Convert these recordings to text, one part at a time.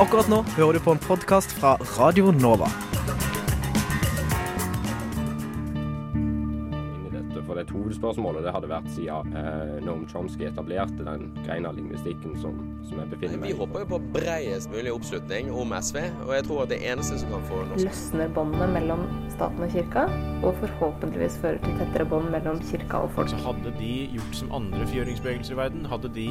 Akkurat nå hører du på en podkast fra Radio Nova. for det hovedspørsmålet det hadde vært siden eh, Noam Chomsky etablerte den greina av lingvistikken som, som jeg befinner meg i. Vi håper jo på bredest mulig oppslutning om SV, og jeg tror at det eneste som kan få norsk løsner båndene mellom staten og kirka, og forhåpentligvis fører til tettere bånd mellom kirka og folk. Så hadde de gjort som andre fjøringsbevegelser i verden, hadde de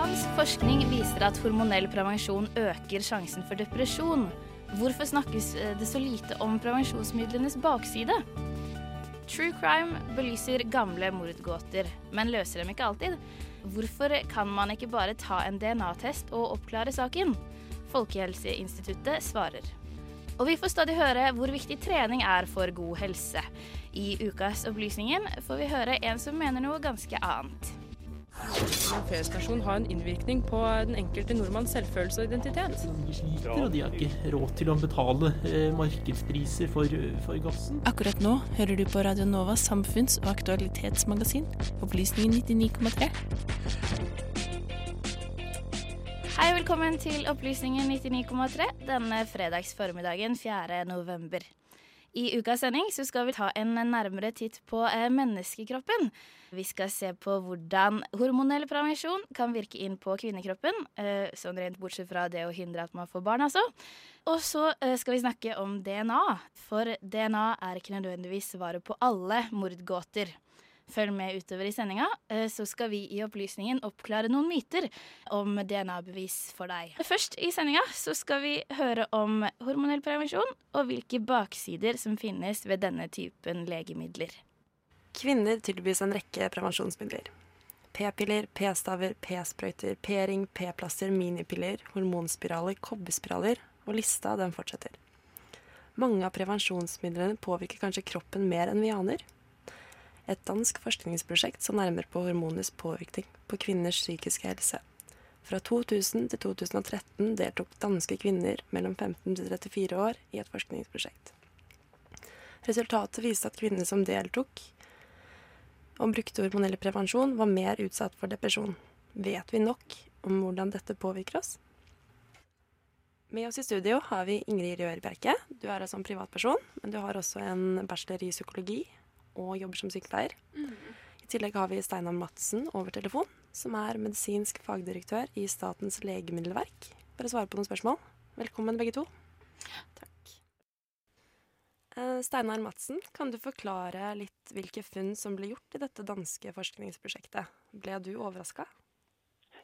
Dansk forskning viser at hormonell prevensjon øker sjansen for depresjon. Hvorfor snakkes eh, det så lite om prevensjonsmidlenes bakside? True crime belyser gamle mordgåter, men løser dem ikke alltid. Hvorfor kan man ikke bare ta en DNA-test og oppklare saken? Folkehelseinstituttet svarer. Og vi får stadig høre hvor viktig trening er for god helse. I ukas Opplysningen får vi høre en som mener noe ganske annet. Feriestasjon har en innvirkning på den enkelte nordmanns selvfølelse og identitet. De sliter, og de har ikke råd til å betale eh, markedspriser for, for gassen. Akkurat nå hører du på Radio Novas samfunns- og aktualitetsmagasin, Opplysningen 99,3. Hei, velkommen til Opplysningen 99,3 denne fredags formiddagen 4. november. I ukas sending så skal vi ta en nærmere titt på eh, menneskekroppen. Vi skal se på hvordan hormonell prevensjon kan virke inn på kvinnekroppen. Eh, sånn rent bortsett fra det å hindre at man får barn, altså. Og så eh, skal vi snakke om DNA. For DNA er ikke nødvendigvis svaret på alle mordgåter. Følg med utover i sendinga, eh, så skal vi i Opplysningen oppklare noen myter om DNA-bevis for deg. Først i sendinga så skal vi høre om hormonell prevensjon og hvilke baksider som finnes ved denne typen legemidler. Kvinner tilbys en rekke prevensjonsmidler. P-piller, p-staver, p-sprøyter, p-ring, p-plaster, minipiller, hormonspiraler, kobberspiraler, og lista den fortsetter. Mange av prevensjonsmidlene påvirker kanskje kroppen mer enn vi aner. Et dansk forskningsprosjekt som nærmer på hormonenes påvirkning på kvinners psykiske helse. Fra 2000 til 2013 deltok danske kvinner mellom 15 til 34 år i et forskningsprosjekt. Resultatet viste at kvinner som deltok og brukte hormonell prevensjon, var mer utsatt for depresjon. Vet vi nok om hvordan dette påvirker oss? Med oss i studio har vi Ingrid Rør Bjerke. Du er altså en privatperson, men du har også en bachelor i psykologi og jobber som sykepleier. I tillegg har vi Steinar Madsen over telefon, som er medisinsk fagdirektør i Statens legemiddelverk, for å svare på noen spørsmål. Velkommen, begge to. Takk. Eh, Steinar Madsen, kan du forklare litt hvilke funn som ble gjort i dette danske forskningsprosjektet? Ble du overraska?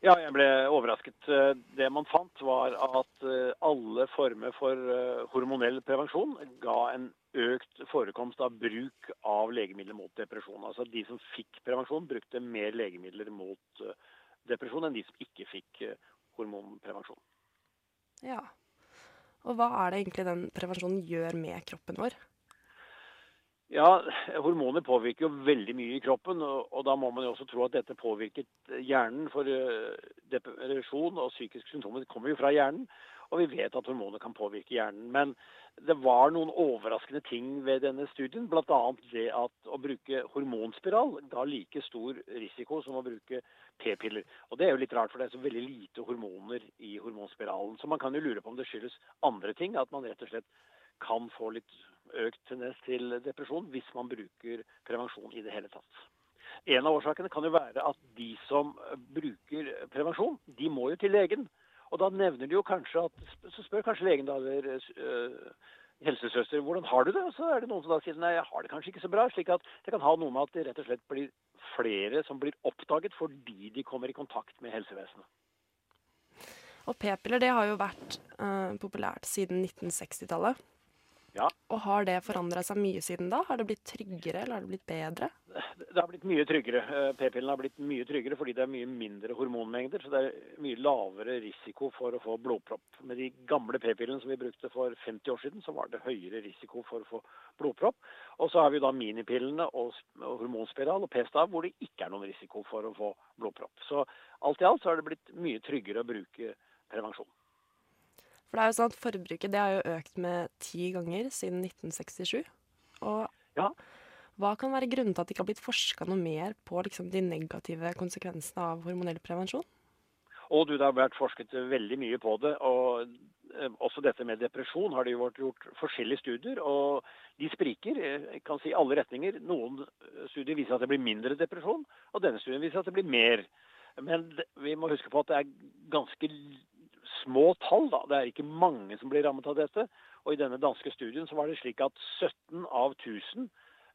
Ja, jeg ble overrasket. Eh, Det man fant, var at eh, alle former for eh, hormonell prevensjon ga en økt forekomst av bruk av legemidler mot depresjon. Altså de som fikk prevensjon, brukte mer legemidler mot depresjon enn de som ikke fikk hormonprevensjon. Ja. Og hva er det egentlig den prevensjonen gjør med kroppen vår? Ja, hormoner påvirker jo veldig mye i kroppen, og, og da må man jo også tro at dette påvirket hjernen. For eh, depresjon og psykiske symptomer kommer jo fra hjernen, og vi vet at hormoner kan påvirke hjernen. Men det var noen overraskende ting ved denne studien, bl.a. det at å bruke hormonspiral ga like stor risiko som å bruke p-piller. Og det er jo litt rart, for det er så veldig lite hormoner i hormonspiralen. Så man kan jo lure på om det skyldes andre ting, at man rett og slett kan få litt økt tendens til depresjon hvis man bruker prevensjon i det hele tatt. En av årsakene kan jo være at de som bruker prevensjon, de må jo til legen. Og da nevner de jo kanskje at Så spør kanskje legen da eller øh, helsesøster hvordan har du det? Og så er det noen som da sier nei, jeg har det kanskje ikke så bra. Slik at det kan ha noe med at det rett og slett blir flere som blir oppdaget fordi de kommer i kontakt med helsevesenet. Og p-piller det har jo vært øh, populært siden 1960-tallet. Ja. Og har det forandra seg mye siden da? Har det blitt tryggere, eller har det blitt bedre? Det har blitt mye tryggere. Eh, P-pillene har blitt mye tryggere fordi det er mye mindre hormonmengder. Så det er mye lavere risiko for å få blodpropp. Med de gamle p-pillene som vi brukte for 50 år siden, så var det høyere risiko for å få blodpropp. Og så har vi da minipillene og hormonspiral og p-stav hvor det ikke er noen risiko for å få blodpropp. Så alt i alt så har det blitt mye tryggere å bruke prevensjon. For det er jo sånn at forbruket det har jo økt med ti ganger siden 1967. Og ja. hva kan være grunnen til at det ikke har blitt forska noe mer på liksom, de negative konsekvensene av hormonell prevensjon? Og du, Det har vært forsket veldig mye på det. og eh, Også dette med depresjon har det jo vært gjort forskjellige studier. og De spriker eh, jeg kan si alle retninger. Noen studier viser at det blir mindre depresjon, og denne studien viser at det blir mer. Men vi må huske på at det er ganske små tall. da. Det er ikke mange som blir rammet av dette. Og I denne danske studien så var det slik at 17 av 1000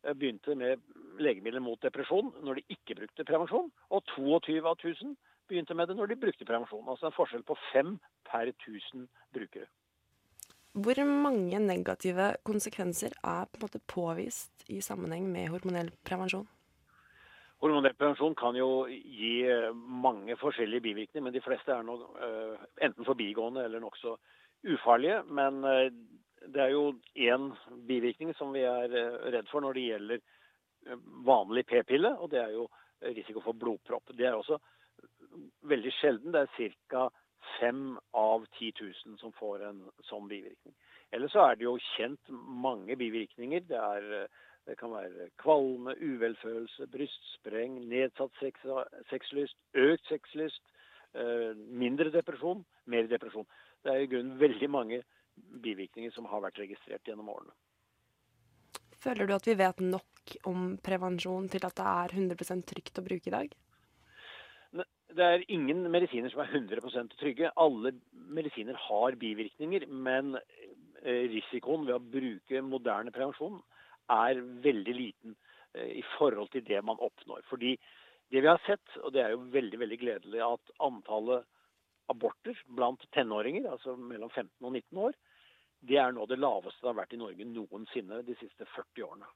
eh, begynte med legemidler mot depresjon når de ikke brukte prevensjon. Og 22 av 1000 begynte med det når de brukte prevensjon. Altså en forskjell på fem per 1000 brukere. Hvor mange negative konsekvenser er på påvist i sammenheng med hormonell prevensjon? Hormonell kan jo gi eh, mange forskjellige bivirkninger, men de fleste er nok uh, enten forbigående eller nokså ufarlige. Men uh, det er jo én bivirkning som vi er redd for når det gjelder vanlig p-pille, og det er jo risiko for blodpropp. Det er også veldig sjelden. Det er ca. fem av 10 000 som får en sånn bivirkning. Ellers så er det jo kjent mange bivirkninger. Det er det kan være kvalme, uvelfølelse, brystspreng, nedsatt sex, sexlyst, økt sexlyst, eh, mindre depresjon, mer depresjon. Det er i grunnen veldig mange bivirkninger som har vært registrert gjennom årene. Føler du at vi vet nok om prevensjon til at det er 100% trygt å bruke i dag? Det er ingen medisiner som er 100% trygge. Alle medisiner har bivirkninger, men eh, risikoen ved å bruke moderne prevensjon er veldig liten eh, i forhold til det man oppnår. Fordi det vi har sett, og det er jo veldig veldig gledelig, at antallet aborter blant tenåringer, altså mellom 15 og 19 år, det er nå det laveste det har vært i Norge noensinne de siste 40 årene.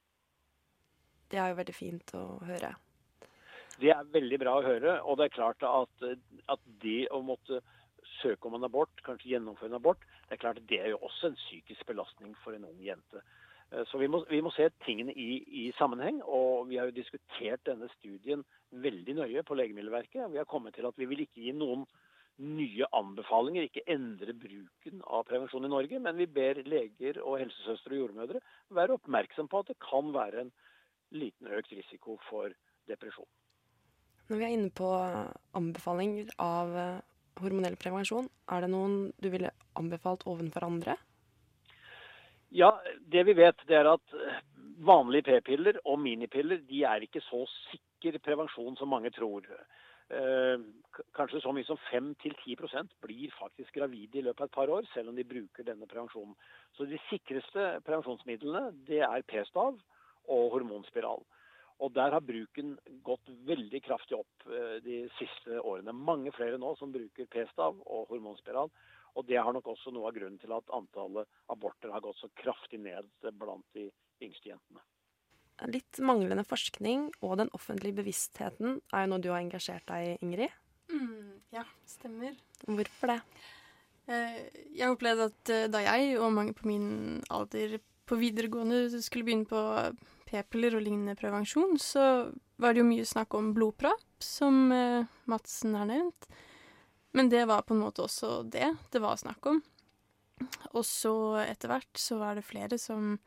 Det er jo veldig fint å høre. Det er veldig bra å høre. Og det er klart at, at det å måtte søke om en abort, kanskje gjennomføre en abort, det er klart at det er jo også en psykisk belastning for en ung jente. Eh, så vi må, vi må se tingene i, i, sammenheng. Og vi har jo diskutert denne studien veldig nøye på Legemiddelverket. Vi har kommet til at vi vil ikke gi noen nye anbefalinger, ikke endre bruken av prevensjon i Norge. Men vi ber leger og helsesøstre og jordmødre være oppmerksom på at det kan være en liten økt risiko for depresjon. Når vi er inne på anbefalinger av eh, hormonell prevensjon, er det noen du ville anbefalt ovenfor andre? Ja, det vi vet, det er at eh, vanlige p-piller og minipiller de er ikke så sikker prevensjon som mange tror. Eh, kanskje så mye som 5-10% blir faktisk gravide i løpet av et par år, selv om de bruker denne prevensjonen. Så de sikreste prevensjonsmidlene det er p-stav og hormonspiral. Og der har bruken gått veldig kraftig opp eh, de siste årene. Mange flere nå som bruker p-stav og hormonspiral. Og det har nok også noe av grunnen til at antallet aborter har gått så kraftig ned blant de yngste jentene. Litt manglende forskning og den offentlige bevisstheten er jo noe du har engasjert deg i, Ingrid? Mm, ja, stemmer. Hvorfor det? Eh, jeg opplevde at eh, da jeg og mange på min alder på videregående skulle begynne på p-piller og lignende prevensjon, så var det jo mye snakk om blodpropp, som eh, Madsen har nevnt. Men det var på en måte også det det var snakk om. Og så etter hvert så var det flere som,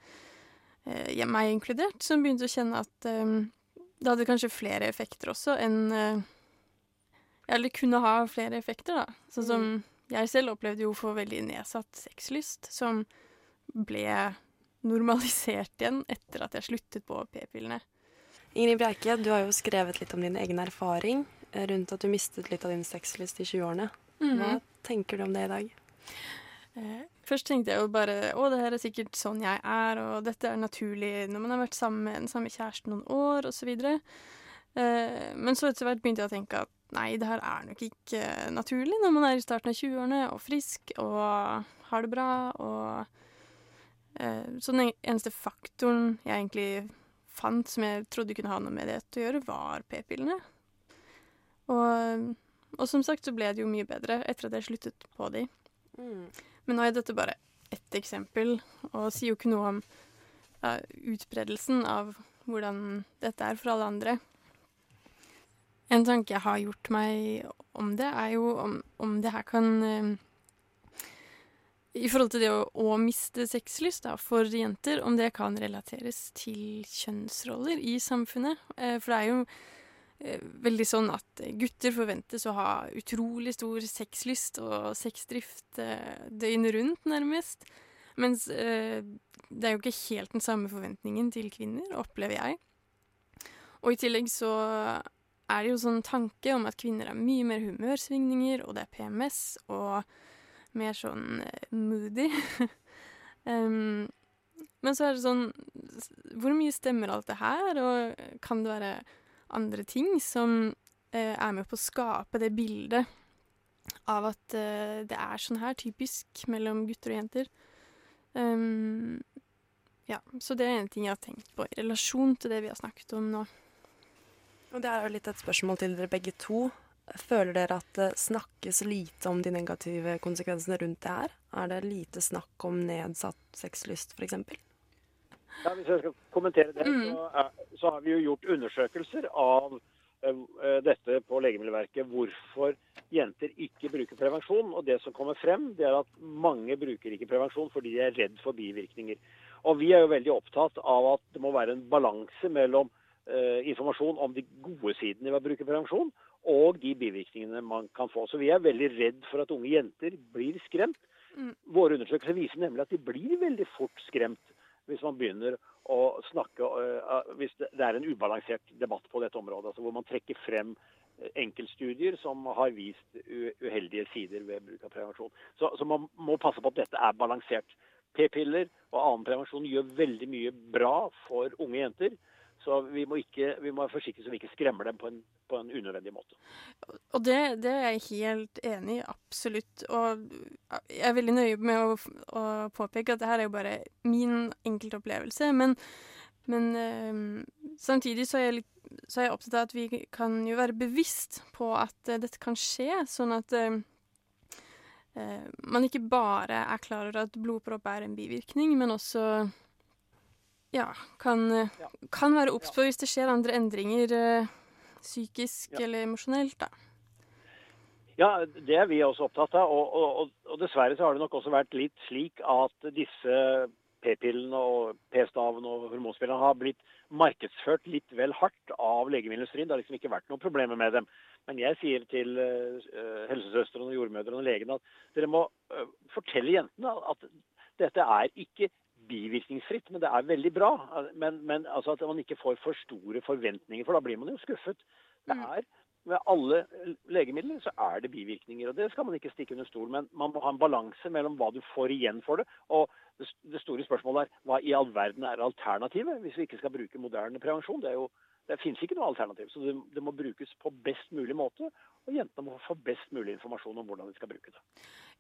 eh, meg inkludert, som begynte å kjenne at eh, det hadde kanskje flere effekter også enn eh, Eller kunne ha flere effekter, da. Sånn som mm. jeg selv opplevde jo å få veldig nedsatt sexlyst, som ble normalisert igjen etter at jeg sluttet på p-pillene. Ingrid Bjerke, du har jo skrevet litt om din egen erfaring. Rundt at du mistet litt av din sexlyst i 20-årene. Mm -hmm. Hva tenker du om det i dag? Eh, først tenkte jeg jo bare å, det her er sikkert sånn jeg er, og dette er naturlig når man har vært sammen med den samme kjæresten noen år, osv. Eh, men så etter hvert begynte jeg å tenke at nei, det her er nok ikke naturlig når man er i starten av 20-årene og frisk og har det bra og Eh, så den eneste faktoren jeg egentlig fant som jeg trodde kunne ha noe med det å gjøre, var p-pillene. Og, og som sagt så ble det jo mye bedre etter at jeg sluttet på de. Mm. Men nå er dette bare ett eksempel, og sier jo ikke noe om ja, utbredelsen av hvordan dette er for alle andre. En tanke jeg har gjort meg om det, er jo om, om det her kan uh, I forhold til det å, å miste sexlyst da, for jenter, om det kan relateres til kjønnsroller i samfunnet. Uh, for det er jo veldig sånn at gutter forventes å ha utrolig stor sexlyst og sexdrift døgnet rundt, nærmest. Mens eh, det er jo ikke helt den samme forventningen til kvinner, opplever jeg. Og i tillegg så er det jo sånn tanke om at kvinner har mye mer humørsvingninger, og det er PMS, og mer sånn eh, moody. um, men så er det sånn Hvor mye stemmer alt det her, og kan det være andre ting som eh, er med på å skape det bildet av at eh, det er sånn her typisk mellom gutter og jenter. Um, ja, så det er en ting jeg har tenkt på i relasjon til det vi har snakket om nå. Og Det er jo litt et spørsmål til dere begge to. Føler dere at det snakkes lite om de negative konsekvensene rundt det her? Er det lite snakk om nedsatt sexlyst, f.eks.? Ja, hvis jeg skal kommentere det, Mm. så, er, så har vi jo gjort undersøkelser av eh, dette på Legemiddelverket. Hvorfor jenter ikke bruker prevensjon. Og det som kommer frem, det er at mange bruker ikke prevensjon fordi de er redd for bivirkninger. Og vi er jo veldig opptatt av at det må være en balanse mellom eh, informasjon om de gode sidene ved å bruke prevensjon, og de bivirkningene man kan få. Så vi er veldig redd for at unge jenter blir skremt. Mm. Våre undersøkelser viser nemlig at de blir veldig fort skremt hvis man begynner å snakke uh, Hvis det, det er en ubalansert debatt på dette området, altså hvor man trekker frem eh, enkeltstudier som har vist uheldige sider ved bruk av prevensjon. Så, så, man må passe på at dette er balansert. P-piller og annen prevensjon gjør veldig mye bra for unge jenter. Så vi må, ikke, vi må være forsiktige så vi ikke skremmer dem på en, på en unødvendig måte. Og det, det, er jeg helt enig i, absolutt. Og jeg er veldig nøye med å, å påpeke at det her er jo bare min enkeltopplevelse. Men, men øh, samtidig så er, jeg så er jeg opptatt av at vi kan jo være bevisst på at øh, dette kan skje, sånn at øh, man ikke bare er klar over at blodpropp er en bivirkning, men også ja, kan, kan være obs på hvis det skjer andre endringer uh, psykisk Ja. eller emosjonelt, da. Ja, det er vi også opptatt av. Og, og, og dessverre så har det nok også vært litt slik at disse p-pillene og p-staven og hormonspillene har blitt markedsført litt vel hardt av legemiddelindustrien. Det har liksom ikke vært noen problemer med dem. Men jeg sier til uh, helsesøstrene, jordmødrene og legene at dere må fortelle jentene at dette er ikke bivirkningsfritt, men det er veldig bra. Men, men altså at man ikke får for store forventninger, for da blir man jo skuffet. Det er Med alle legemidler så er det bivirkninger, og det skal man ikke stikke under stol. Men man må ha en balanse mellom hva du får igjen for det. Og det, store spørsmålet er hva i all verden er alternativet hvis vi ikke skal bruke moderne prevensjon? Det, er jo, det finnes ikke noe alternativ. Så det, det må brukes på best mulig måte. Og jentene må få best mulig informasjon om hvordan de skal bruke det.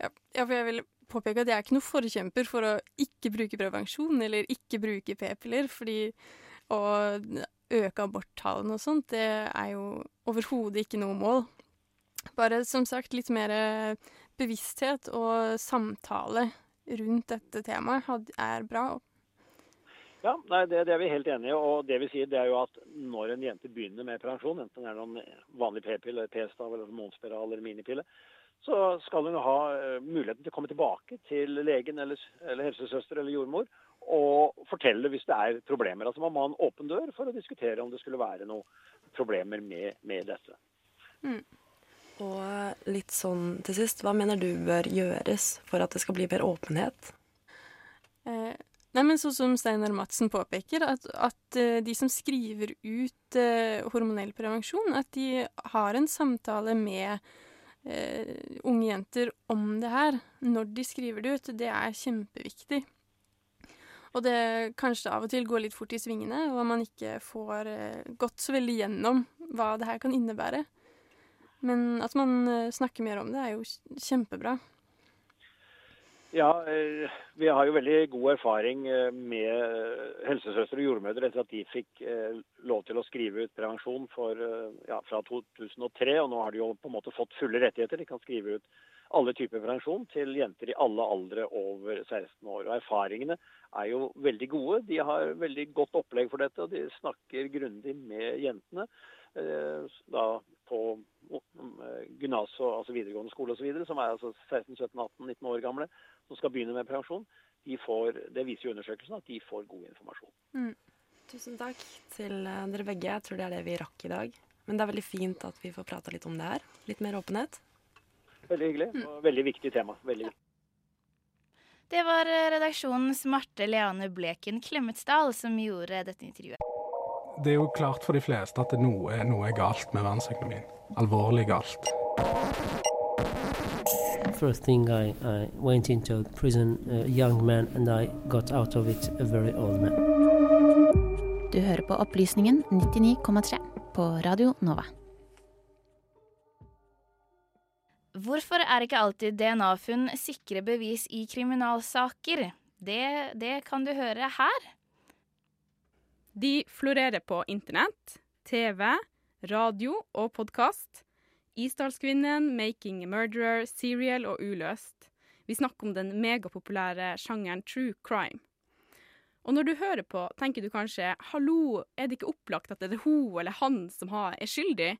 Ja, for jeg vil påpeke at jeg er ikke noen forkjemper for å ikke bruke prevensjon eller ikke bruke p-piller, fordi å øke aborttallene og sånt, det er jo overhodet ikke noe mål. Bare som sagt litt mer bevissthet og samtale rundt dette temaet er bra. Ja, nei, det, det, er vi helt enige i. Og det vi sier, det er jo at når en jente begynner med prevensjon, enten det er noen vanlig p-pille, p-stav eller hormonspiral eller minipille, så skal hun ha uh, muligheten til å komme tilbake til legen eller, eller helsesøster eller jordmor og fortelle hvis det er problemer. Altså Man må ha en åpen dør for å diskutere om det skulle være noen problemer med, med dette. Mm. Og litt sånn til sist, hva mener du bør gjøres for at det skal bli mer åpenhet? Eh, nei, men Sånn som Steinar Madsen påpeker, at, at uh, de som skriver ut eh, hormonell prevensjon, at de har en samtale med eh, unge jenter om det her når de skriver det ut. Det er kjempeviktig. Og det kanskje av og til går litt fort i svingene, og man ikke får gått så veldig gjennom hva det her kan innebære. Men at man snakker mer om det, er jo kjempebra. Ja, eh, vi har jo veldig god erfaring eh, med eh, helsesøstre og jordmødre etter at de fikk lov til å skrive ut prevensjon for, ja, fra 2003. Og nå har de jo på en måte fått fulle rettigheter. De kan skrive ut alle typer prevensjon til jenter i alle aldre over 16 år. Og Erfaringene er jo veldig gode. De har veldig godt opplegg for dette, og de snakker grundig med jentene. Eh, da på eh, gymnas, altså videregående skole osv., som er altså 16-17-18-19 år gamle, som skal begynne med prevensjon. De får, det viser jo undersøkelsen at de får god informasjon. Mm. Tusen takk til eh, dere begge. Jeg tror det er det vi rakk i dag. Men det er veldig fint at vi får prata litt om det her. Litt mer åpenhet. Veldig hyggelig. Mm. Og veldig viktig tema. Veldig viktig. Det var redaksjonens Marte Leane Bleken Klemetsdal som gjorde dette intervjuet. Det er jo klart for de fleste at noe, noe er galt med verdensøkonomien. Alvorlig galt. First thing I, I went into prison, a young man, and I got out of it a very old man. Du hører på Opplysningen 99,3 på Radio Nova. Hvorfor er ikke alltid DNA-funn sikre bevis i kriminalsaker? Det, det kan du høre her. De florerer på internett, TV, radio og podkast. Isdalskvinnen, Making a Murderer, Serial og Uløst. Vi snakker om den megapopulære sjangeren true crime. Og når du hører på, tenker du kanskje hallo, er det ikke opplagt at det er hun eller han som er skyldig?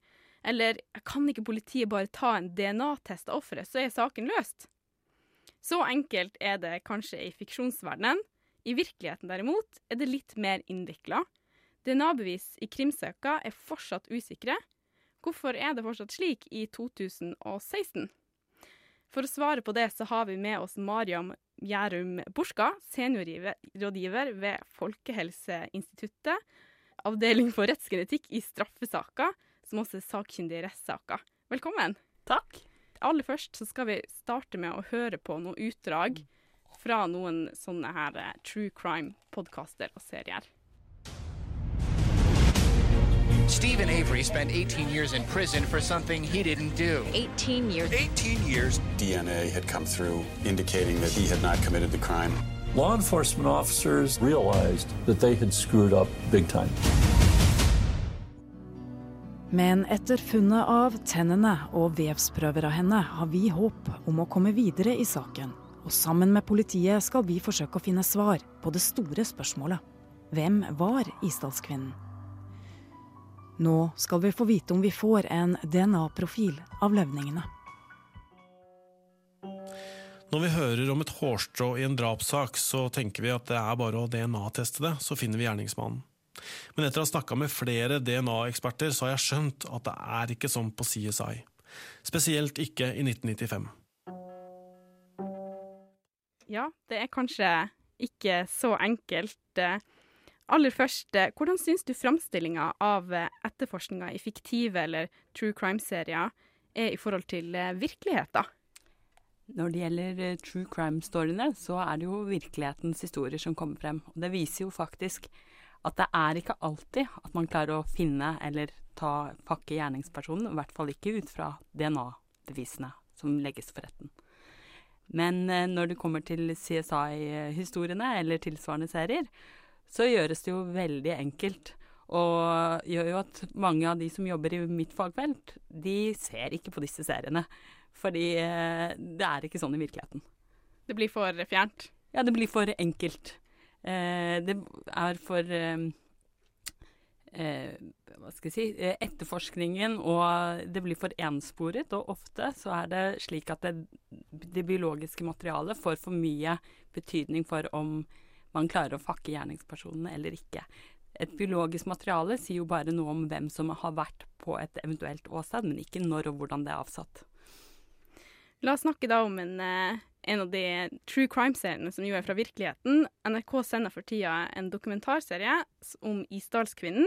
Eller kan ikke politiet bare ta en DNA-test av offeret, så er saken løst? Så enkelt er det kanskje i fiksjonsverdenen. I virkeligheten derimot er det litt mer innvikla. DNA-bevis i krimsøker er fortsatt usikre. Hvorfor er det fortsatt slik i 2016? For å svare på det så har vi med oss Mariam Gjærum Borska, seniorrådgiver ved Folkehelseinstituttet, avdeling for rettsgenetikk i straffesaker, som også er sakkyndig i rettssaker. Velkommen. Takk. Aller først så skal vi starte med å høre på noen utdrag fra noen sånne her uh, true crime-podkaster og serier. Stephen Avery spent 18 years in prison for something he didn't do. 18 years. 18 years. DNA had come through indicating that he had not committed the crime. Law enforcement officers realized that they had screwed up big time. Men etter funnet av tennene og vevsprøver av henne, har vi håp om å komme videre i saken. Og sammen med politiet skal vi forsøke å finne svar på det store spørsmålet. Hvem var Isdalskvinnen? Nå skal vi få vite om vi får en DNA-profil av levningene. Når vi hører om et hårstrå i en drapssak, så tenker vi at det er bare å DNA-teste det, så finner vi gjerningsmannen. Men etter å ha snakka med flere DNA-eksperter, så har jeg skjønt at det er ikke sånn på CSI. Spesielt ikke i 1995. Ja, det er kanskje ikke så enkelt. Aller først, hvordan syns du framstillinga av etterforskninga i fiktive eller true crime-serier er i forhold til virkeligheten? Når det gjelder true crime-storyene, så er det jo virkelighetens historier som kommer frem. Og det viser jo faktisk at det er ikke alltid at man klarer å finne eller ta pakke gjerningspersonen, i hvert fall ikke ut fra DNA-bevisene som legges for retten. Men eh, når det kommer til CSI-historiene eller tilsvarende serier, så gjøres det jo veldig enkelt. Og gjør jo at mange av de som jobber i mitt fagfelt, de ser ikke på disse seriene. Fordi eh, det er ikke sånn i virkeligheten. Det blir for fjernt? Ja, det blir for enkelt. Eh, det er for eh, eh, hva skal jeg si, etterforskningen, og det blir for ensporet. Og ofte så er det slik at det, det biologiske materialet får for mye betydning for om man klarer å fakke gjerningspersonene eller ikke. Et biologisk materiale sier jo bare noe om hvem som har vært på et eventuelt åsted, men ikke når og hvordan det er avsatt. La oss snakke da om en, en av de true crime-seriene som jo er fra virkeligheten. NRK sender for tida en dokumentarserie om Isdalskvinnen,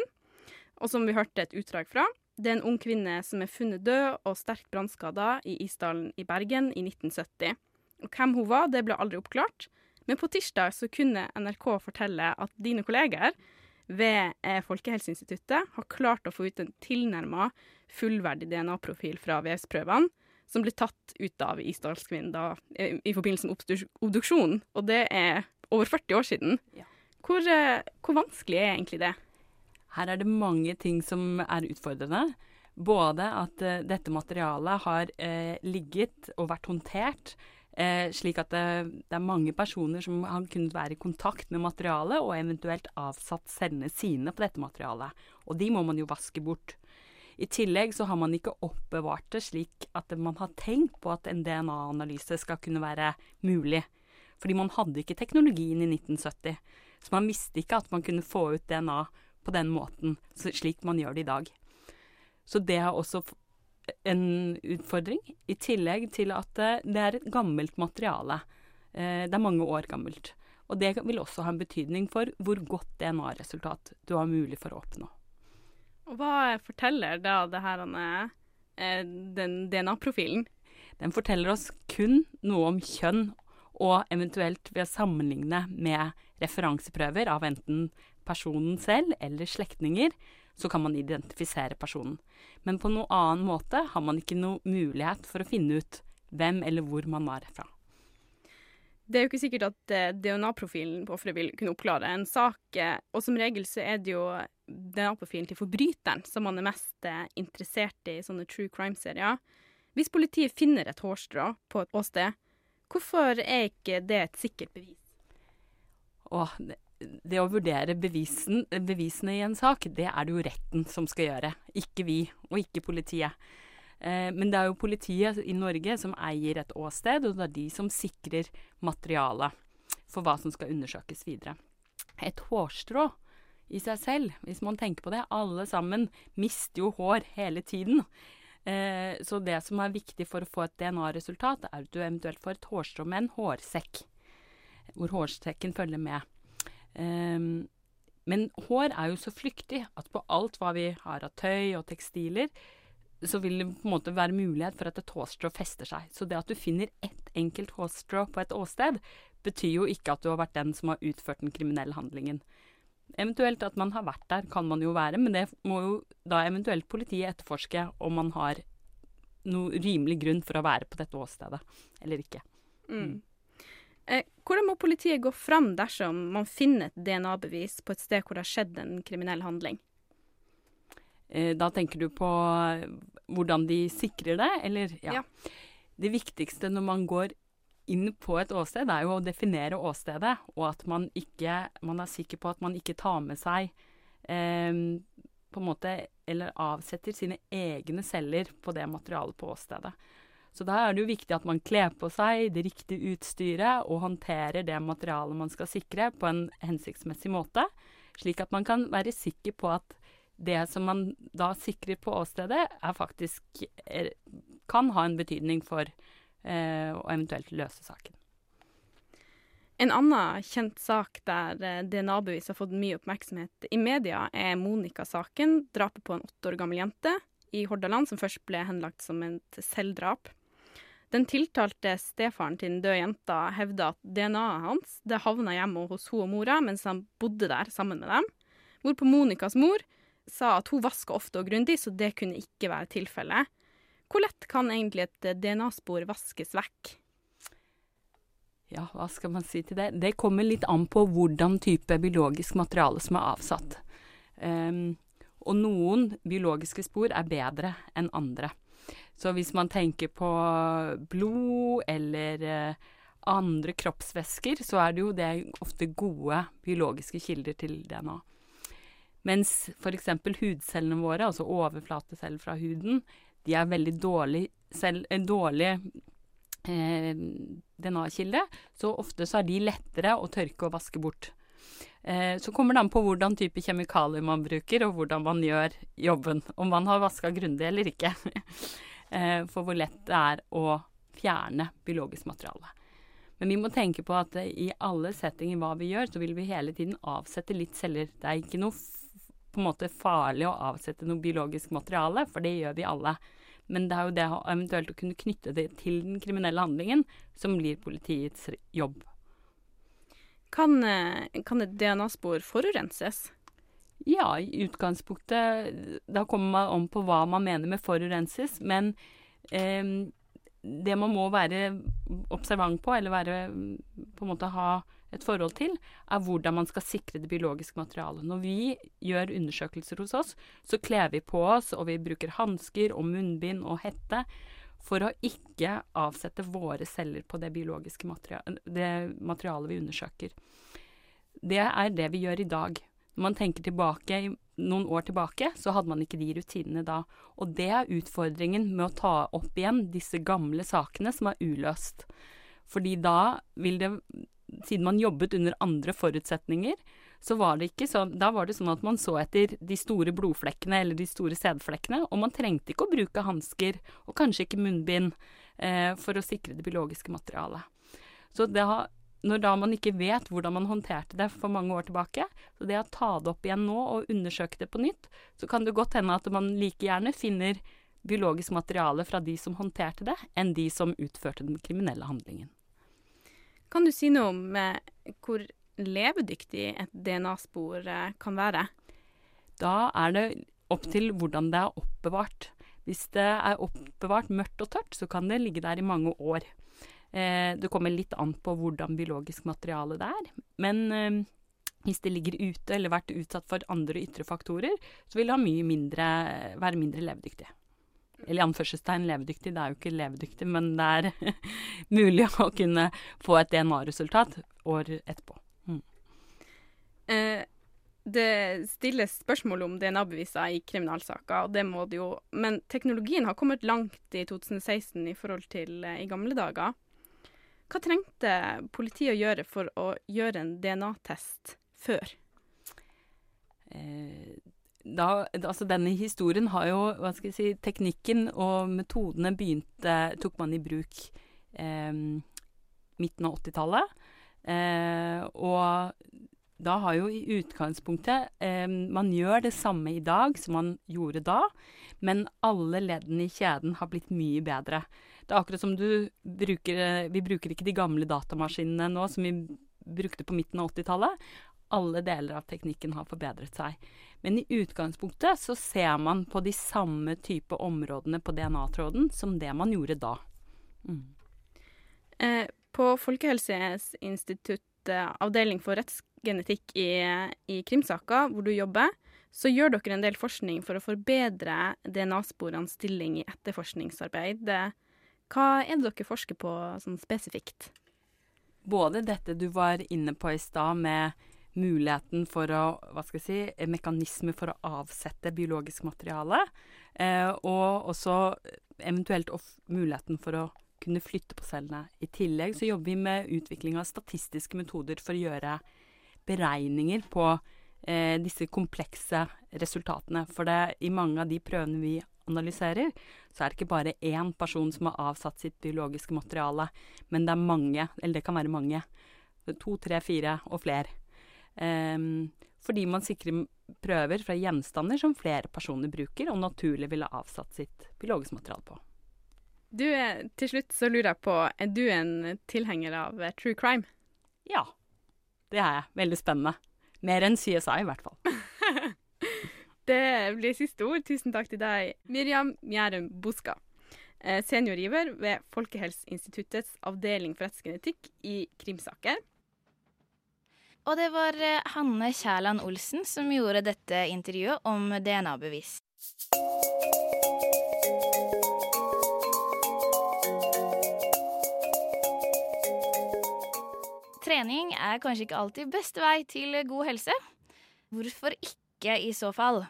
og som vi hørte et utdrag fra. Det er en ung kvinne som er funnet død og sterkt brannskada i Isdalen i Bergen i 1970. Og hvem hun var, det ble aldri oppklart. Men på tirsdag så kunne NRK fortelle at dine kolleger ved eh, Folkehelseinstituttet har klart å få ut en tilnærma fullverdig DNA-profil fra vevsprøvene, som ble tatt ut av Isdalskvinnen da, i forbindelse med obduksjon. og det er over 40 år siden. Hvor, eh, hvor vanskelig er egentlig det? Her er det mange ting som er utfordrende. Både at uh, dette materialet har uh, ligget og vært håndtert eh, slik at det, det er mange personer som har kunnet være i kontakt med materialet og eventuelt avsatt cellene sine på dette materialet. Og de må man jo vaske bort. I tillegg så har man ikke oppbevart det slik at man har tenkt på at en DNA-analyse skal kunne være mulig. Fordi man hadde ikke teknologien i 1970. Så man visste ikke at man kunne få ut DNA på den måten, slik man gjør det i dag. Så det er også en utfordring, i tillegg til at eh, det er et gammelt materiale. Eh, Det er mange år gammelt. Og det vil også ha en betydning for hvor godt DNA-resultat du har mulig for å oppnå. Og hva forteller da det her, eh, den DNA-profilen? Den forteller oss kun noe om kjønn, og eventuelt ved å sammenligne med referanseprøver av enten personen selv eller slektninger, så kan man identifisere personen. Men på noen annen måte har man ikke noe mulighet for å finne ut hvem eller hvor man var fra. Det er jo ikke sikkert at eh, DNA-profilen på offeret vil kunne oppklare en sak, eh, og som regel så er det jo DNA-profilen til forbryteren som man er mest eh, interessert i i sånne true crime-serier. Hvis politiet finner et hårstrå på et åsted, hvorfor er ikke det et sikkert bevis? Åh, det, å vurdere bevisen, bevisene i en sak, det er det jo retten som skal gjøre. Ikke vi, og ikke politiet. Eh, men det er jo politiet i Norge som eier et åsted, og det er de som sikrer materialet for hva som skal undersøkes videre. Et hårstrå i seg selv, hvis man tenker på det, alle sammen mister jo hår hele tiden. Eh, så det som er viktig for å få et DNA-resultat, er at du eventuelt får et hårstrå med en hårsekk, hvor hårsekken følger med. Eh, men hår er jo så flyktig at på alt hva vi har av tøy og tekstiler, så vil det på en måte være mulighet for at et hårstrå fester seg. Så det at du finner ett enkelt hårstrå på et åsted, betyr jo ikke at du har vært den som har utført den kriminelle handlingen. Eventuelt at man har vært der, kan man jo være, men det må jo da eventuelt politiet etterforske om man har noe rimelig grunn for å være på dette åstedet, eller ikke. Mm. Eh, hvordan må politiet gå fram dersom man finner et DNA-bevis på et sted hvor det har skjedd en kriminell handling? Eh, Da tenker du på hvordan de sikrer det, eller? Ja. Det viktigste når man går inn på et åsted, er jo å definere åstedet, og at man ikke Man er sikker på at man ikke tar med seg eh, på en måte Eller avsetter sine egne celler på det materialet på åstedet. Så da er det jo viktig at man kler på seg det riktige utstyret og håndterer det materialet man skal sikre, på en hensiktsmessig måte, slik at man kan være sikker på at det som man da sikrer på åstedet, er faktisk er, kan ha en betydning for eh, å eventuelt løse saken. En annen kjent sak der eh, DNA-bevis har fått mye oppmerksomhet i media, er Monica-saken, drapet på en åtte år gammel jente i Hordaland, som først ble henlagt som et selvdrap. Den tiltalte stefaren til den døde jenta hevda at DNA-et hans det havna hjemme hos hun og mora mens han bodde der sammen med dem, hvorpå Monicas mor sa at hun vasker ofte og grundig, så det kunne ikke være tilfellet. Hvor lett kan egentlig et DNA-spor vaskes vekk? Ja, hva skal man si til det? Det kommer litt an på hvordan type biologisk materiale som er avsatt. Um, og noen biologiske spor er bedre enn andre. Så hvis man tenker på blod eller uh, andre kroppsvæsker, så er det jo det ofte gode biologiske kilder til DNA. Mens f.eks. hudcellene våre, altså overflateceller fra huden, de er veldig dårlig, selv, dårlig eh, DNA-kilde, så ofte så er de lettere å tørke og vaske bort. Eh, så kommer det an på hvordan type kjemikalier man bruker, og hvordan man gjør jobben. Om man har vaska grundig eller ikke. eh, for hvor lett det er å fjerne biologisk materiale. Men vi må tenke på at i alle settinger hva vi gjør, så vil vi hele tiden avsette litt celler. Det er ikke noe på en måte farlig å avsette noe biologisk materiale, for det gjør vi alle. Men det er jo det å eventuelt å kunne knytte det til den kriminelle handlingen som blir politiets jobb. Kan, kan et DNA-spor forurenses? Ja, i utgangspunktet Da kommer man om på hva man mener med forurenses, men eh, det man må være observant på, eller være på en måte ha et forhold til, er hvordan man skal sikre det biologiske materialet. Når vi gjør undersøkelser hos oss, så kler vi på oss, og vi bruker hansker og munnbind og hette for å ikke avsette våre celler på det biologiske materialet, det materialet vi undersøker. Det er det vi gjør i dag. Når man tenker tilbake noen år tilbake, så hadde man ikke de rutinene da. Og det er utfordringen med å ta opp igjen disse gamle sakene som er uløst. Fordi da vil det Siden man jobbet under andre forutsetninger, så var det ikke sånn Da var det sånn at man så etter de store blodflekkene eller de store sædflekkene, og man trengte ikke å bruke hansker, og kanskje ikke munnbind, eh, for å sikre det biologiske materialet. Så det har når da man ikke vet hvordan man håndterte det for mange år tilbake, så det å ta det opp igjen nå og undersøke det på nytt, så kan det godt hende at man like gjerne finner biologisk materiale fra de som håndterte det, enn de som utførte den kriminelle handlingen. Kan du si noe om eh, hvor levedyktig et DNA-spor eh, kan være? Da er det opp til hvordan det er oppbevart. Hvis det er oppbevart mørkt og tørt, så kan det ligge der i mange år. Eh, det kommer litt an på hvordan biologisk materiale det er. Men hvis det ligger ute eller vært utsatt for andre ytre faktorer, så vil det mye mindre, være mindre levedyktig. Eller anførselstegn levedyktig, det er jo ikke levedyktig, men det er mulig å kunne få et DNA-resultat år etterpå. Mm. Eh, det stilles spørsmål om DNA-beviser i kriminalsaker, og det må det jo. Men teknologien har kommet langt i 2016 i forhold til eh, i gamle dager. Hva trengte politiet å gjøre for å gjøre en DNA-test før? Eh, da, altså denne historien har jo hva skal jeg si, Teknikken og metodene begynte, tok man i bruk eh, midten av 80-tallet. Eh, og da har jo i utgangspunktet eh, Man gjør det samme i dag som man gjorde da, men alle leddene i kjeden har blitt mye bedre. Det er akkurat som du bruker Vi bruker ikke de gamle datamaskinene nå som vi brukte på midten av 80-tallet. Alle deler av teknikken har forbedret seg. Men i utgangspunktet så ser man på de samme type områdene på DNA-tråden som det man gjorde da. Mm. Eh, på Folkehelseinstituttet, avdeling for rettsgenetikk i, i krimsaker, hvor du jobber, så gjør dere en del forskning for å forbedre DNA-sporenes stilling i etterforskningsarbeid. Hva er det dere forsker på sånn spesifikt? Både dette du var inne på i stad, med muligheten for å Hva skal jeg si Mekanismer for å avsette biologisk materiale. Eh, og også eventuelt muligheten for å kunne flytte på cellene. I tillegg så jobber vi med utvikling av statistiske metoder for å gjøre beregninger på eh, disse komplekse resultatene. For det, i mange av de prøvene vi analyserer, så er det ikke bare én person som har avsatt sitt biologiske materiale, men det er mange, eller det kan være mange. To, tre, fire og flere. Um, fordi man sikrer prøver fra gjenstander som flere personer bruker, og naturlig ville avsatt sitt biologiske materiale på. Du, til slutt så lurer jeg på, er du en tilhenger av eh, true crime? Ja, det er jeg. Veldig spennende. Mer enn CSI, i hvert fall. Det blir siste ord. Tusen takk til deg, Miriam Mjærum Boska. Eh, seniorgiver ved Folkehelseinstituttets avdeling for rettsgenetikk i krimsaker. Og det var eh, Hanne Kjærland Olsen som gjorde dette intervjuet om DNA-bevis. Trening er kanskje ikke alltid beste vei til god helse. Hvorfor ikke i så fall?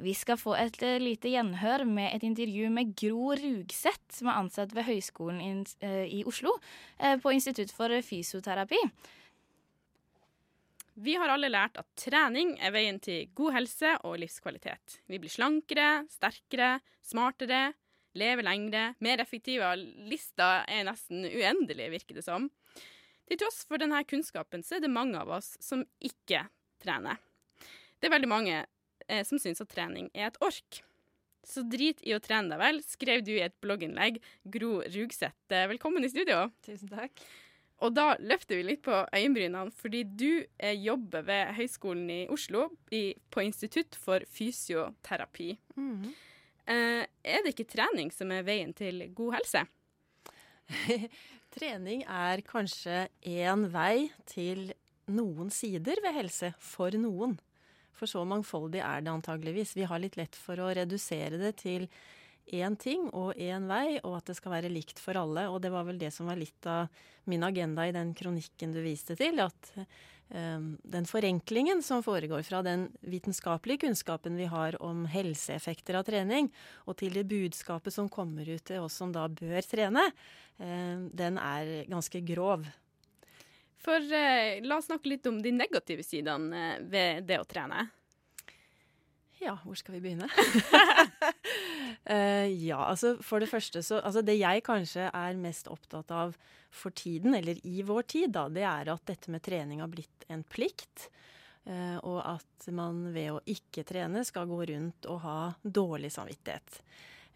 Vi skal få et eh, lite gjenhør med et intervju med Gro Rugseth, som er ansatt ved Høgskolen i Oslo eh, på Institutt for fysioterapi. Vi har alle lært at trening er veien til god helse og livskvalitet. Vi blir slankere, sterkere, smartere, lever lengre, mer effektive. Lista er nesten uendelig, virker det som. Til tross for denne kunnskapen så er det mange av oss som ikke trener. Det er veldig mange eh, som syns at trening er et ork. Så drit i å trene deg vel, skrev du i et blogginnlegg. Gro Rugseth, eh, velkommen i studio. Tusen takk. Og da løfter vi litt på øyenbrynene, fordi du eh, jobber ved Høgskolen i Oslo i, på Institutt for fysioterapi. Mm. Eh, er det ikke trening som er veien til god helse? Trening er kanskje én vei til noen sider ved helse for noen. For så mangfoldig er det antageligvis. Vi har litt lett for å redusere det til én ting og én vei, og at det skal være likt for alle. Og det var vel det som var litt av min agenda i den kronikken du viste til. At um, den forenklingen som foregår fra den vitenskapelige kunnskapen vi har om helseeffekter av trening, og til det budskapet som kommer ut til oss som da bør trene, um, den er ganske grov. For uh, la oss snakke litt om de negative sidene eh, ved det å trene. Ja, hvor skal vi begynne? uh, ja, altså for det første så Altså det jeg kanskje er mest opptatt av for tiden, eller i vår tid, da, det er at dette med trening har blitt en plikt. Uh, og at man ved å ikke trene skal gå rundt og ha dårlig samvittighet.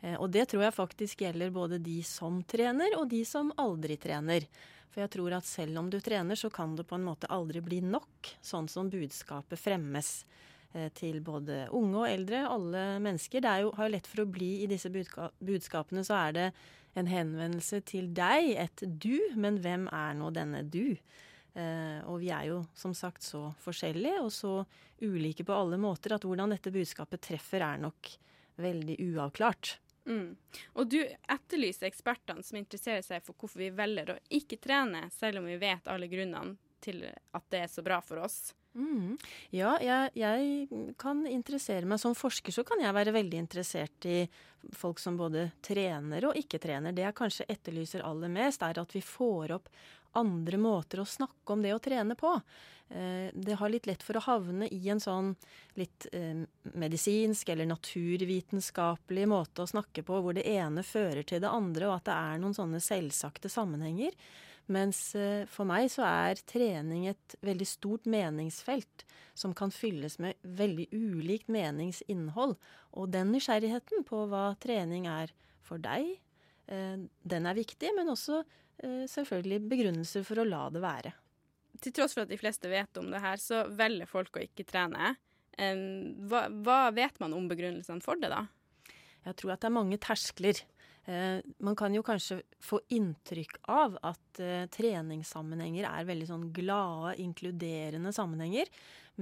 Uh, og det tror jeg faktisk gjelder både de som trener, og de som aldri trener. For jeg tror at selv om du trener, så kan det på en måte aldri bli nok, sånn som budskapet fremmes. Eh, til både unge og eldre, alle mennesker. Det jo, har jo lett for å bli i disse budskapene, så er det en henvendelse til deg, et du. Men hvem er nå denne du? Eh, og vi er jo som sagt så forskjellige og så ulike på alle måter at hvordan dette budskapet treffer, er nok veldig uavklart. Mm. Og du etterlyser ekspertene som interesserer seg for hvorfor vi velger å ikke trene, selv om vi vet alle grunnene til at det er så bra for oss. Mm. Ja, jeg, jeg, kan interessere meg Som forsker så kan jeg være veldig interessert i folk som både trener og ikke trener. Det jeg kanskje etterlyser aller mest, er at vi får opp andre måter å snakke om det å trene på. Eh, det har litt lett for å havne i en sånn litt eh, medisinsk eller naturvitenskapelig måte å snakke på, hvor det ene fører til det andre, og at det er noen sånne selvsagte sammenhenger. Mens eh, for meg så er trening et veldig stort meningsfelt som kan fylles med veldig ulikt meningsinnhold. Og den nysgjerrigheten på hva trening er for deg, eh, den er viktig, men også eh, selvfølgelig begrunnelser for å la det være. Til tross for at de fleste vet om det her, så velger folk å ikke trene. Hva, hva vet man om begrunnelsene for det, da? Jeg tror at det er mange terskler. Eh, man kan jo kanskje få inntrykk av at eh, treningssammenhenger er veldig sånn glade, inkluderende sammenhenger.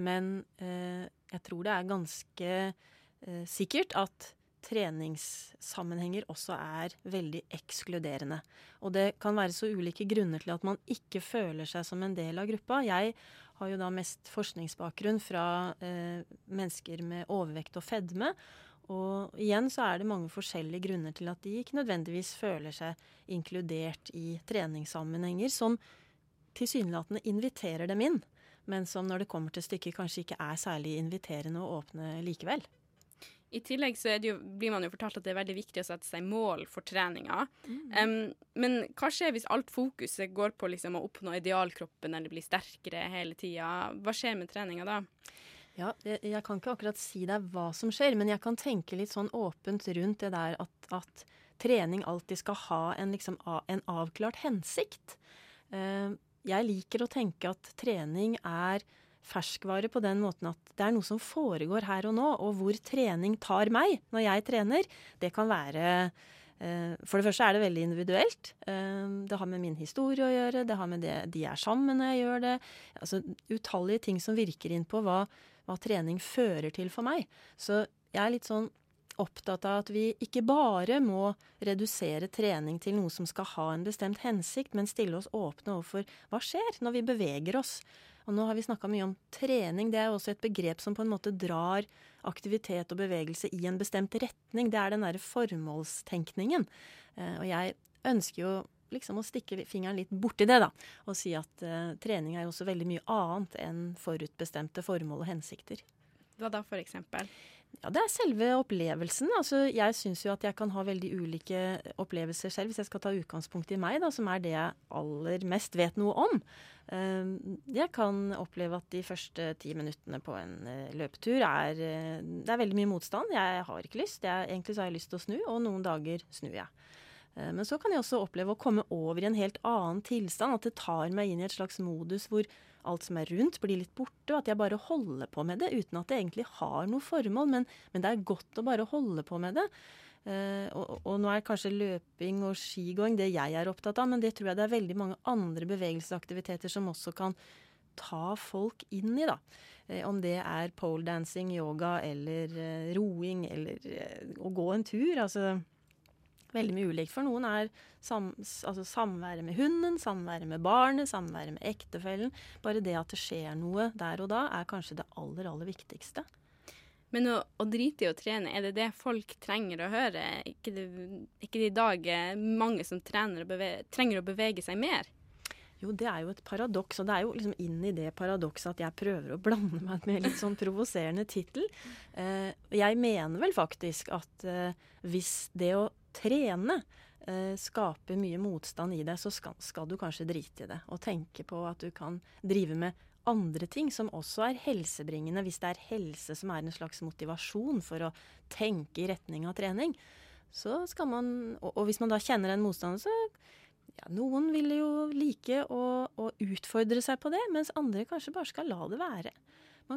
Men eh, jeg tror det er ganske sikkert at treningssammenhenger også er veldig ekskluderende. Og det kan være så ulike grunner til at man ikke føler seg som en del av gruppa. Jeg har jo da mest forskningsbakgrunn fra eh, mennesker med overvekt og fedme. Og igjen så er det mange forskjellige grunner til at de ikke nødvendigvis føler seg inkludert i treningssammenhenger som tilsynelatende inviterer dem inn, men som når det kommer til stykket kanskje ikke er særlig inviterende å åpne likevel. I tillegg så jo, blir man jo fortalt at det er veldig viktig å sette seg mål for treninga. Mm. Um, men hva skjer hvis alt fokuset går på liksom å oppnå idealkroppen eller bli sterkere hele tida? Hva skjer med treninga da? Ja, jeg, jeg, kan ikke akkurat si deg hva som skjer, men jeg kan tenke litt sånn åpent rundt det der at, at trening alltid skal ha en, liksom, en avklart hensikt. Uh, jeg liker å tenke at trening er ferskvare på den måten at det er noe som foregår her og nå, og hvor trening tar meg når jeg trener. Det kan være uh, For det første er det veldig individuelt. Uh, det har med min historie å gjøre, det har med det de er sammen når jeg gjør det. Altså utallige ting som virker inn på hva hva trening fører til for meg. Så jeg er litt sånn opptatt av at vi ikke bare må redusere trening til noe som skal ha en bestemt hensikt, men stille oss åpne overfor hva skjer når vi beveger oss. Og nå har vi snakka mye om trening. Det er også et begrep som på en måte drar aktivitet og bevegelse i en bestemt retning. Det er den derre formålstenkningen. Eh, og jeg ønsker jo liksom å stikke fingeren litt borti det, da. Og si at uh, trening er jo også veldig mye annet enn forutbestemte formål og hensikter. Hva da, for eksempel? Ja, Det er selve opplevelsen. Altså, jeg syns jo at jeg kan ha veldig ulike opplevelser selv, hvis jeg skal ta utgangspunkt i meg, da, som er det jeg aller mest vet noe om. Uh, jeg kan oppleve at de første ti minuttene på en uh, løpetur er uh, Det er veldig mye motstand. Jeg har ikke lyst. Jeg, egentlig så har jeg lyst til å snu, og noen dager snur jeg. Eh, men så kan jeg også oppleve å komme over i en helt annen tilstand. At det tar meg inn i et slags modus hvor alt som er rundt, blir litt borte. Og at jeg bare holder på med det uten at det egentlig har noe formål. Men, men det er godt å bare holde på med det. Eh, og, og nå er kanskje løping og skigåing det jeg er opptatt av, men det tror jeg det er veldig mange andre bevegelsesaktiviteter som også kan ta folk inn i, da. Eh, om det er poledancing, yoga eller roing eller å gå en tur. Altså veldig mye ulikt. For noen er sam, altså samværet med hunden, samværet med barnet, samværet med ektefellen. Bare det at det skjer noe der og da, er kanskje det aller, aller viktigste. Men å, å drite i å trene, er det det folk trenger å høre? Ikke det, ikke det i dag mange som å bevege, trenger å bevege seg mer? Jo, det er jo et paradoks, og det er jo liksom inn i det paradokset at jeg prøver å blande meg med litt sånn provoserende tittel. Eh, jeg mener vel faktisk at eh, hvis det å trene eh, skaper mye motstand i deg, så skal, skal, du kanskje drite i det. Og tenke på at du kan drive med andre ting som også er helsebringende, hvis det er helse som er en slags motivasjon for å tenke i retning av trening. Så skal man, og, og hvis man da kjenner en motstander, så ja, noen vil jo like å, å, utfordre seg på det, mens andre kanskje bare skal la det være.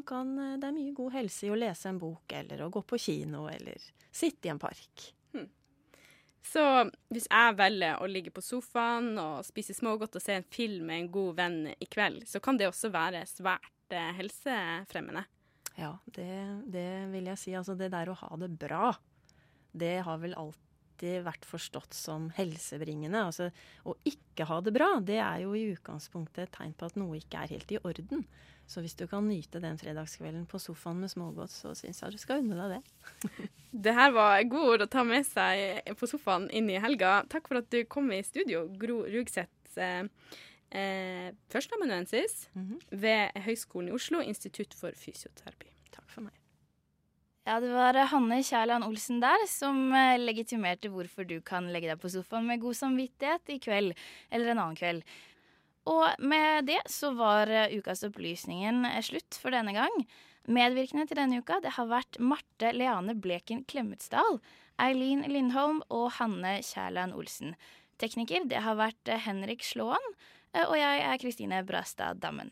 Kan, det er mye god helse i å lese en bok, eller å gå på kino, eller sitte i en park. Så hvis jeg velger å ligge på sofaen og spise smågodt og se en film med en god venn i kveld, så kan det også være svært eh, helsefremmende. Ja, det, det, vil jeg si. Altså det der å ha det bra, det har vel alltid vært forstått som helsebringende. Altså å ikke ha det bra, det er jo i utgangspunktet et tegn på at noe ikke er helt i orden. Så hvis du kan nyte den fredagskvelden på sofaen med smågodt, så syns jeg du skal unne deg det. det her var gode ord å ta med seg på sofaen inn i helga. Takk for at du kom i studio, Gro Rugseth. Eh, eh, Førsteamanuensis mm -hmm. ved Høgskolen i Oslo, Institutt for fysioterapi. Ja, det var Hanne Kjærland Olsen der som eh, legitimerte hvorfor du kan legge deg på sofaen med god samvittighet i kveld eller en annen kveld. Og med det så var eh, ukas opplysningen eh, slutt for denne gang. Medvirkende til denne uka det har vært Marte Leane Bleken Klemetsdal, Eileen Lindholm og Hanne Kjærland Olsen. Tekniker det har vært eh, Henrik Slåen, og jeg er Kristine Brastad Dammen.